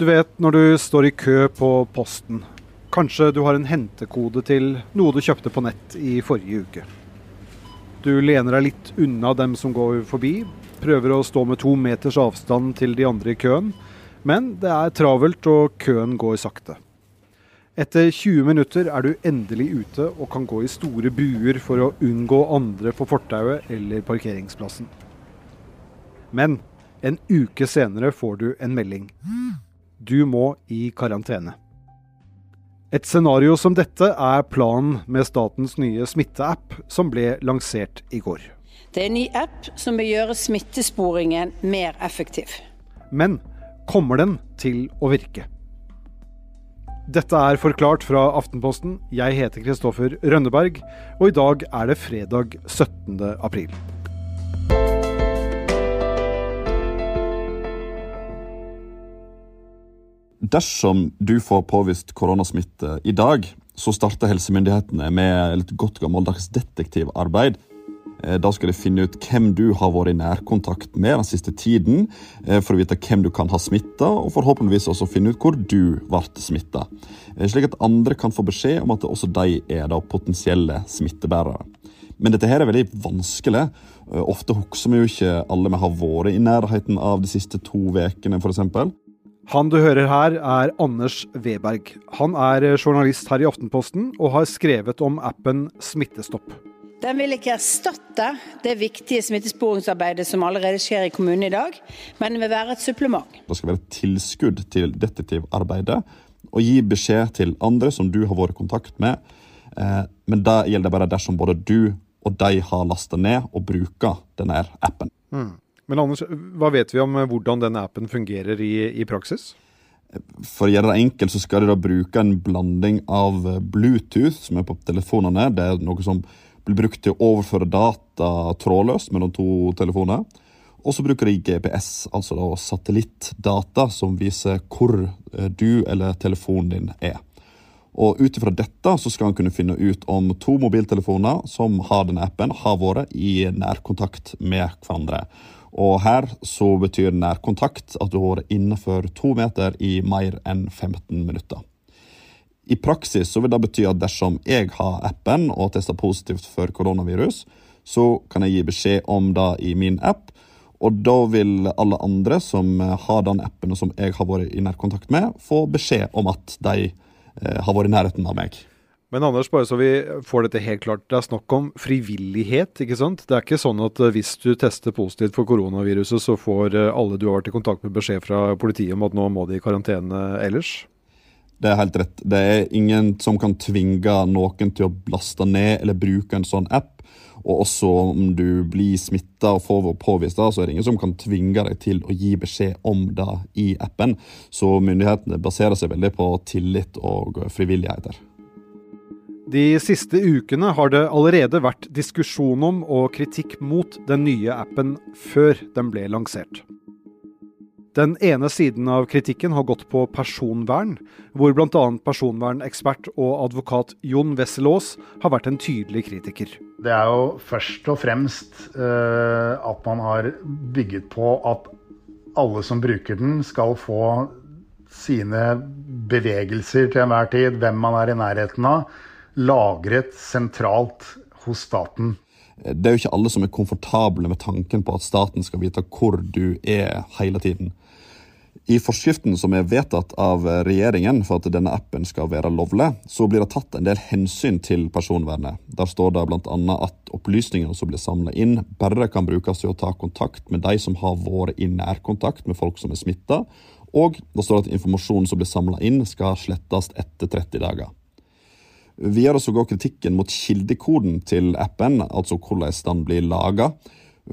Du vet når du står i kø på posten. Kanskje du har en hentekode til noe du kjøpte på nett i forrige uke. Du lener deg litt unna dem som går forbi, prøver å stå med to meters avstand til de andre i køen, men det er travelt og køen går sakte. Etter 20 minutter er du endelig ute og kan gå i store buer for å unngå andre på fortauet eller parkeringsplassen. Men en uke senere får du en melding. Du må i karantene. Et scenario som dette er planen med statens nye smitteapp, som ble lansert i går. Det er en ny app som vil gjøre smittesporingen mer effektiv. Men kommer den til å virke? Dette er Forklart fra Aftenposten. Jeg heter Kristoffer Rønneberg, og i dag er det fredag 17. april. Dersom du får påvist koronasmitte i dag, så starter helsemyndighetene med et godt gammeldags detektivarbeid. Eh, da skal de finne ut hvem du har vært i nærkontakt med den siste tiden, eh, for å vite hvem du kan ha smitta, og forhåpentligvis også finne ut hvor du ble smitta. Eh, slik at andre kan få beskjed om at også de er da potensielle smittebærere. Men dette her er veldig vanskelig. Ofte husker vi jo ikke alle vi har vært i nærheten av de siste to ukene, f.eks. Han du hører her, er Anders Weberg. Han er journalist her i Aftenposten og har skrevet om appen Smittestopp. Den vil ikke erstatte det viktige smittesporingsarbeidet som allerede skjer i kommunen i dag, men den vil være et supplement. Det skal være et tilskudd til detektivarbeidet og gi beskjed til andre som du har vært i kontakt med. Eh, men det gjelder bare dersom både du og de har lasta ned og bruker denne appen. Mm. Men Anders, hva vet vi om hvordan denne appen fungerer i, i praksis? For å gjøre det enkelt så skal de da bruke en blanding av Bluetooth, som er på telefonene. Det er noe som blir brukt til å overføre data trådløst mellom to telefoner. Og så bruker de GPS, altså da satellittdata, som viser hvor eh, du eller telefonen din er. Og Ut ifra dette så skal han kunne finne ut om to mobiltelefoner som har denne appen, har vært i nærkontakt med hverandre. Og her så betyr nærkontakt at du har vært innenfor to meter i mer enn 15 minutter. I praksis så vil det bety at dersom jeg har appen og tester positivt for koronavirus, så kan jeg gi beskjed om det i min app. Og da vil alle andre som har den appen og som jeg har vært i nærkontakt med, få beskjed om at de eh, har vært i nærheten av meg. Men Anders, bare så vi får dette helt klart. Det er snakk om frivillighet, ikke sant? Det er ikke sånn at eh, hvis du tester positivt for koronaviruset, så får eh, alle du har vært i kontakt med beskjed fra politiet om at nå må de i karantene ellers? Det er helt rett. Det er ingen som kan tvinge noen til å laste ned eller bruke en sånn app. Og også om du blir smitta og får påvist det, så er det ingen som kan tvinge deg til å gi beskjed om det i appen. Så myndighetene baserer seg veldig på tillit og frivilligheter. De siste ukene har det allerede vært diskusjon om og kritikk mot den nye appen før den ble lansert. Den ene siden av kritikken har gått på personvern, hvor bl.a. personvernekspert og advokat Jon Wesselås har vært en tydelig kritiker. Det er jo først og fremst uh, at man har bygget på at alle som bruker den, skal få sine bevegelser til enhver tid, hvem man er i nærheten av, lagret sentralt hos staten. Det er jo ikke alle som er komfortable med tanken på at staten skal vite hvor du er hele tiden. I forskriften som er vedtatt av regjeringen for at denne appen skal være lovlig, så blir det tatt en del hensyn til personvernet. Der står det bl.a. at opplysningene som blir samla inn, bare kan brukes til å ta kontakt med de som har vært i nærkontakt med folk som er smitta, og det står at informasjonen som blir samla inn, skal slettes etter 30 dager. Videre så går kritikken mot kildekoden til appen, altså hvordan den blir laga.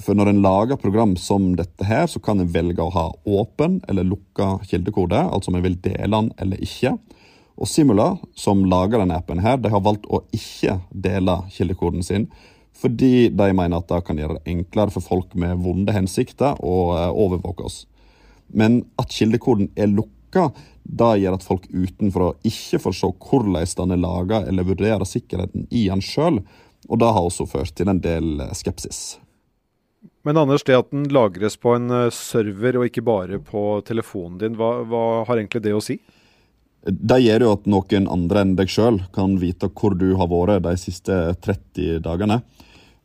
For når en lager program som dette her, så kan en velge å ha åpen eller lukka kildekode, altså om en vil dele den eller ikke. Og Simula, som lager denne appen, her, de har valgt å ikke dele kildekoden sin, fordi de mener at det kan gjøre det enklere for folk med vonde hensikter å eh, overvåke oss. Men at kildekoden er lukka, det gjør at folk utenfor ikke får se hvordan den er laga, eller vurdere sikkerheten i den sjøl, og det har også ført til en del skepsis. Men Anders, det at den lagres på en eh, server og ikke bare på telefonen din, hva, hva har egentlig det å si? Det gjør jo at noen andre enn deg sjøl kan vite hvor du har vært de siste 30 dagene.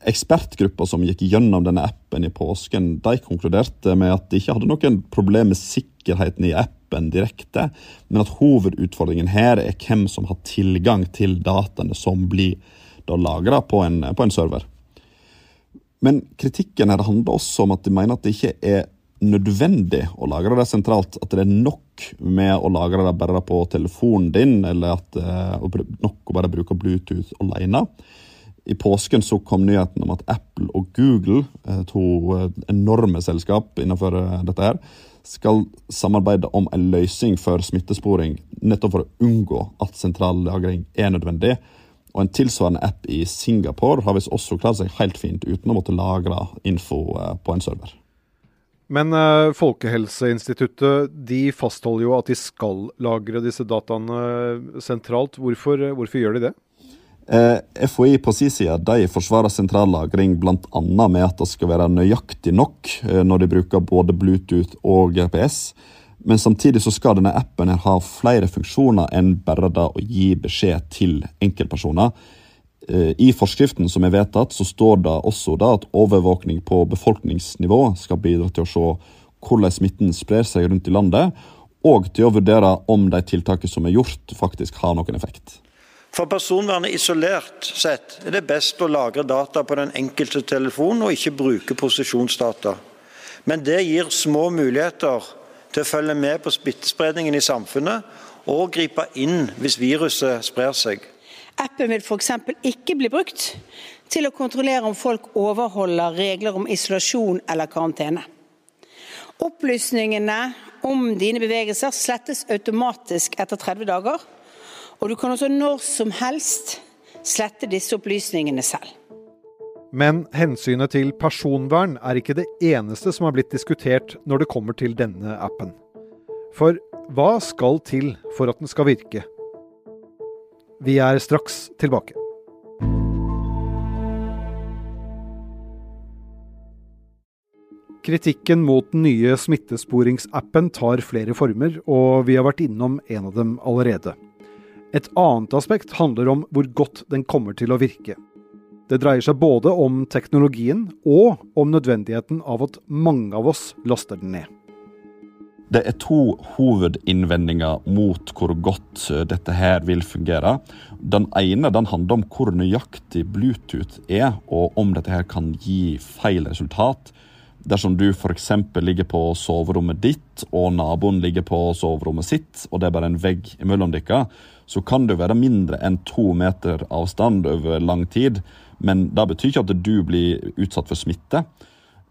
Ekspertgruppa som gikk gjennom denne appen i påsken, de konkluderte med at de ikke hadde noen problem med sikkerheten i appen direkte, men at hovedutfordringen her er hvem som har tilgang til dataene som blir lagra på, på, en server. Men kritikken her handler også om at de mener at det ikke er nødvendig å lagre det sentralt. At det er nok med å lagre det bare på telefonen din, eller at det eh, er nok å bare bruke Bluetooth alene. I påsken så kom nyheten om at Apple og Google, eh, to eh, enorme selskap innenfor dette, her, skal samarbeide om en løsning for smittesporing, nettopp for å unngå at sentral lagring er nødvendig. Og En tilsvarende app i Singapore har visst også klart seg helt fint uten å måtte lagre info eh, på en server. Men Folkehelseinstituttet de fastholder jo at de skal lagre disse dataene sentralt. Hvorfor, hvorfor gjør de det? Eh, FHI på sin side de forsvarer sentrallagring bl.a. med at det skal være nøyaktig nok eh, når de bruker både Bluetooth og GPS. Men samtidig så skal denne appen ha flere funksjoner enn bare det å gi beskjed til enkeltpersoner. Eh, I forskriften som er vedtatt, så står det også da at overvåkning på befolkningsnivå skal bidra til å se hvordan smitten sprer seg rundt i landet, og til å vurdere om de tiltakene som er gjort, faktisk har noen effekt. For personvernet isolert sett er det best å lagre data på den enkelte telefon og ikke bruke posisjonsdata. Men det gir små muligheter til å følge med på smittespredningen i samfunnet og gripe inn hvis viruset sprer seg. Appen vil f.eks. ikke bli brukt til å kontrollere om folk overholder regler om isolasjon eller karantene. Opplysningene om dine bevegelser slettes automatisk etter 30 dager, og du kan også når som helst slette disse opplysningene selv. Men hensynet til personvern er ikke det eneste som har blitt diskutert når det kommer til denne appen. For hva skal til for at den skal virke? Vi er straks tilbake. Kritikken mot den nye smittesporingsappen tar flere former, og vi har vært innom en av dem allerede. Et annet aspekt handler om hvor godt den kommer til å virke. Det dreier seg både om teknologien og om nødvendigheten av at mange av oss laster den ned. Det er to hovedinnvendinger mot hvor godt eh, dette her vil fungere. Den ene den handler om hvor nøyaktig Bluetooth er, og om dette her kan gi feil resultat. Dersom du f.eks. ligger på soverommet ditt, og naboen ligger på soverommet sitt, og det er bare en vegg imellom dere, så kan det være mindre enn to meter avstand over lang tid. Men det betyr ikke at du blir utsatt for smitte.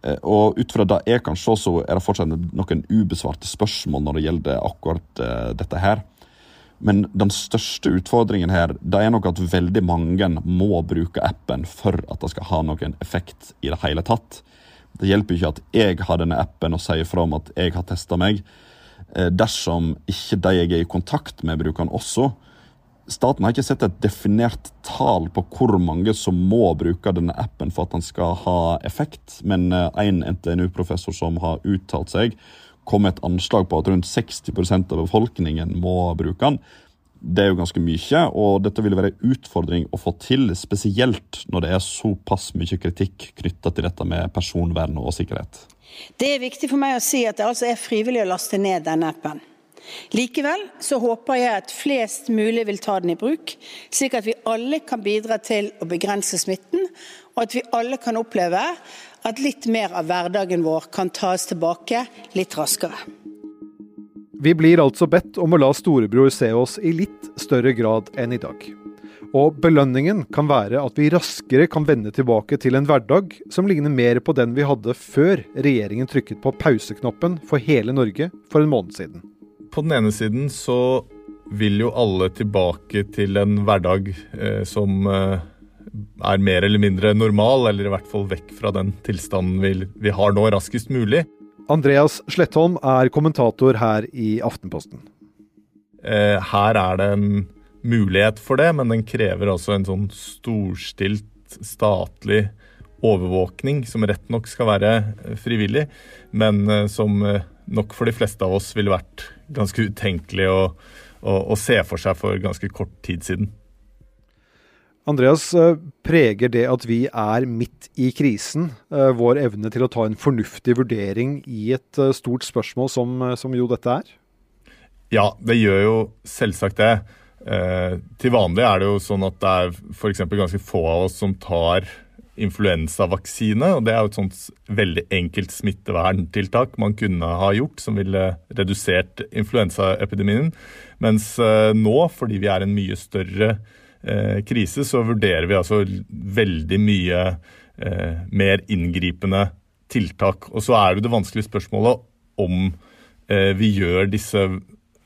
Eh, og ut fra det jeg kan se, så er det fortsatt noen ubesvarte spørsmål når det gjelder akkurat uh, dette her. Men den største utfordringen her det er nok at veldig mange må bruke appen for at det skal ha noen effekt i det hele tatt. Det hjelper ikke at jeg har denne appen og sier fra om at jeg har testa meg, uh, dersom ikke de jeg er i kontakt med, bruker den også. Staten har ikke sett et definert tall på hvor mange som må bruke denne appen for at den skal ha effekt, men eh, en NTNU-professor som har uttalt seg, kom med et anslag på at rundt 60% av befolkningen må bruke den. Det er jo ganske mye, og dette vil være en utfordring å få til, spesielt når det er såpass mye kritikk knytta til dette med personvern og sikkerhet. Det er viktig for meg å si at det altså er frivillig å laste ned denne appen. Likevel så håper jeg at flest mulig vil ta den i bruk, slik at vi alle kan bidra til å begrense smitten, og at vi alle kan oppleve at litt mer av hverdagen vår kan tas tilbake litt raskere. Vi blir altså bedt om å la storebror se oss i litt større grad enn i dag. Og belønningen kan være at vi raskere kan vende tilbake til en hverdag som ligner mer på den vi hadde før regjeringen trykket på pauseknappen for hele Norge for en måned siden på den ene siden så vil jo alle tilbake til en hverdag eh, som eh, er mer eller mindre normal, eller i hvert fall vekk fra den tilstanden vi, vi har nå, raskest mulig. Andreas Slettholm er kommentator her i Aftenposten. Eh, her er det en mulighet for det, men den krever altså en sånn storstilt statlig overvåkning, som rett nok skal være frivillig, men som nok for de fleste av oss ville vært ganske utenkelig å, å, å se for seg for ganske kort tid siden. Andreas, preger det at vi er midt i krisen, vår evne til å ta en fornuftig vurdering i et stort spørsmål som, som jo dette er? Ja, det gjør jo selvsagt det. Eh, til vanlig er det jo sånn at det er f.eks. ganske få av oss som tar influensavaksine. og Det er jo et sånt veldig enkelt smitteverntiltak man kunne ha gjort, som ville redusert influensaepidemien. Mens eh, nå, fordi vi er en mye større eh, krise, så vurderer vi altså veldig mye eh, mer inngripende tiltak. Og så er det det vanskelige spørsmålet om eh, vi gjør disse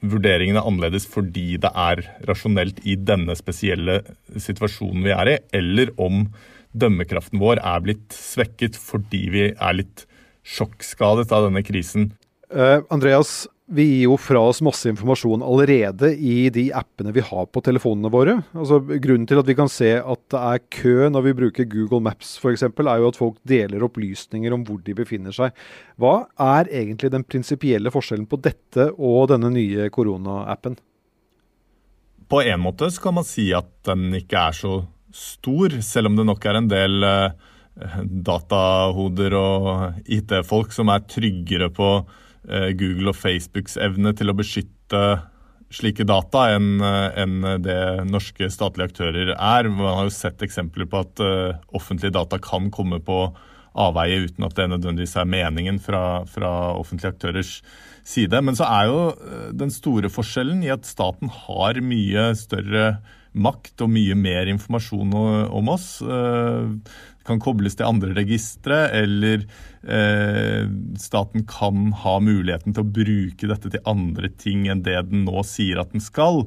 vurderingene annerledes fordi det er rasjonelt i denne spesielle situasjonen vi er i, eller om dømmekraften vår er blitt svekket fordi vi er litt sjokkskadet av denne krisen. Uh, Andreas, vi gir jo fra oss masse informasjon allerede i de appene vi har på telefonene våre. Altså, grunnen til at vi kan se at det er kø når vi bruker Google Maps f.eks., er jo at folk deler opplysninger om hvor de befinner seg. Hva er egentlig den prinsipielle forskjellen på dette og denne nye koronaappen? På en måte så kan man si at den ikke er så stor, selv om det nok er en del eh, datahoder og IT-folk som er tryggere på Eh, Google og Facebooks evne til å beskytte slike data enn eh, en det norske statlige aktører er. Man har jo sett eksempler på at offentlige data kan komme på avveie uten at det nødvendigvis er meningen fra, fra, offentlige aktørers side. Men så er jo den store forskjellen i at staten har mye større makt og mye mer informasjon om oss. Det kan kobles til andre registre, eller eh, staten kan ha muligheten til å bruke dette til andre ting enn det den nå sier at den skal.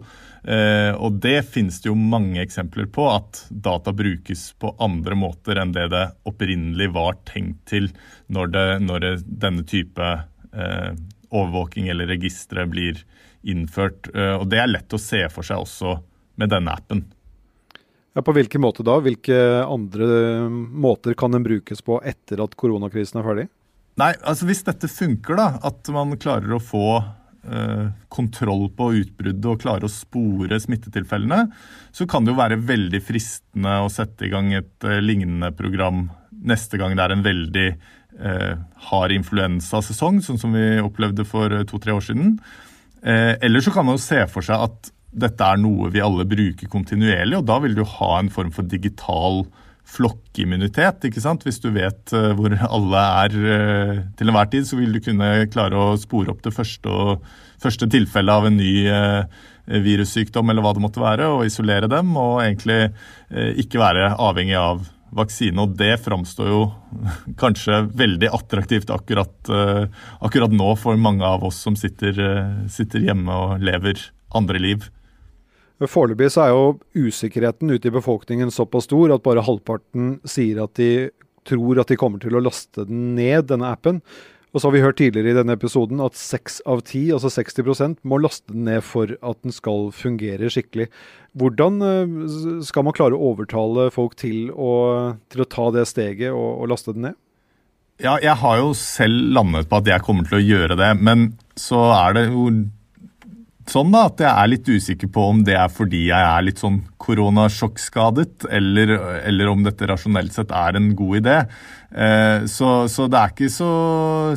Eh, og det finnes det jo mange eksempler på, at data brukes på andre måter enn det det opprinnelig var tenkt til når, det, når det, denne type eh, overvåking eller registre blir innført. Eh, og det er lett å se for seg også med denne appen. Ja, På hvilken måte da? Hvilke andre måter kan den brukes på etter at koronakrisen er ferdig? Nei, altså Hvis dette funker, da, at man klarer å få eh, kontroll på utbruddet og klarer å spore smittetilfellene, så kan det jo være veldig fristende å sette i gang et eh, lignende program neste gang det er en veldig eh, hard influensasesong, sånn som vi opplevde for eh, to-tre år siden. Eh, eller så kan man jo se for seg at dette er noe vi alle bruker kontinuerlig, og da vil du ha en form for digital flokkimmunitet. ikke sant? Hvis du vet uh, hvor alle er uh, til enhver tid, så vil du kunne klare å spore opp det første, og, første tilfellet av en ny uh, virussykdom eller hva det måtte være, og isolere dem, og egentlig ikke være avhengig av vaksine. Og det framstår jo kanskje veldig attraktivt akkurat, akkurat nå for mange av oss som sitter, sitter hjemme og lever andre liv. Foreløpig er jo usikkerheten ute i befolkningen såpass stor at bare halvparten sier at de tror at de kommer til å laste den ned, denne appen. Og så har vi hørt tidligere i denne episoden at seks av ti, altså 60 må laste den ned for at den skal fungere skikkelig. Hvordan eh, skal man klare å overtale folk til å, til å ta det steget og, og laste den ned? Ja, jeg har jo selv landet på at jeg kommer til å gjøre det, men så er det jo sånn da, at jeg er litt usikker på om det er fordi jeg er litt sånn koronasjokkskadet, eller, eller om dette rasjonelt sett er en god idé. Eh, så, så, det er ikke så,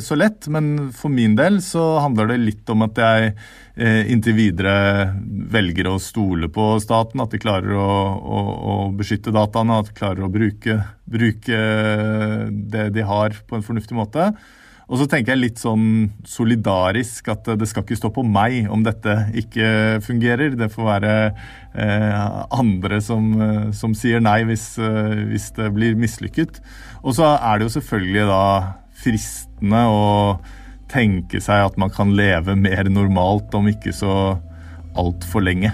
så, lett. Men for min del så handler det litt om at jeg eh, inntil videre velger å stole på staten. At de klarer å, å, å beskytte dataene, at de klarer å bruke, bruke det de har på en fornuftig måte. Og så tenker jeg litt sånn solidarisk at det skal ikke stå på meg om dette ikke fungerer. Det får være eh, andre som, eh, som, sier nei hvis, eh, hvis det blir mislykket. Og så er det jo selvfølgelig da fristende å tenke seg at man kan leve mer normalt om ikke så altfor lenge.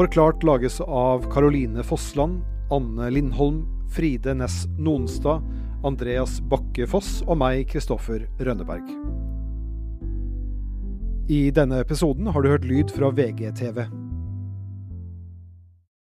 Forklart lages av Caroline Fossland, Anne Lindholm, Fride Næss Nonstad, Andreas Bakke Foss og meg, Kristoffer Rønneberg. I denne episoden har du hørt lyd fra VGTV.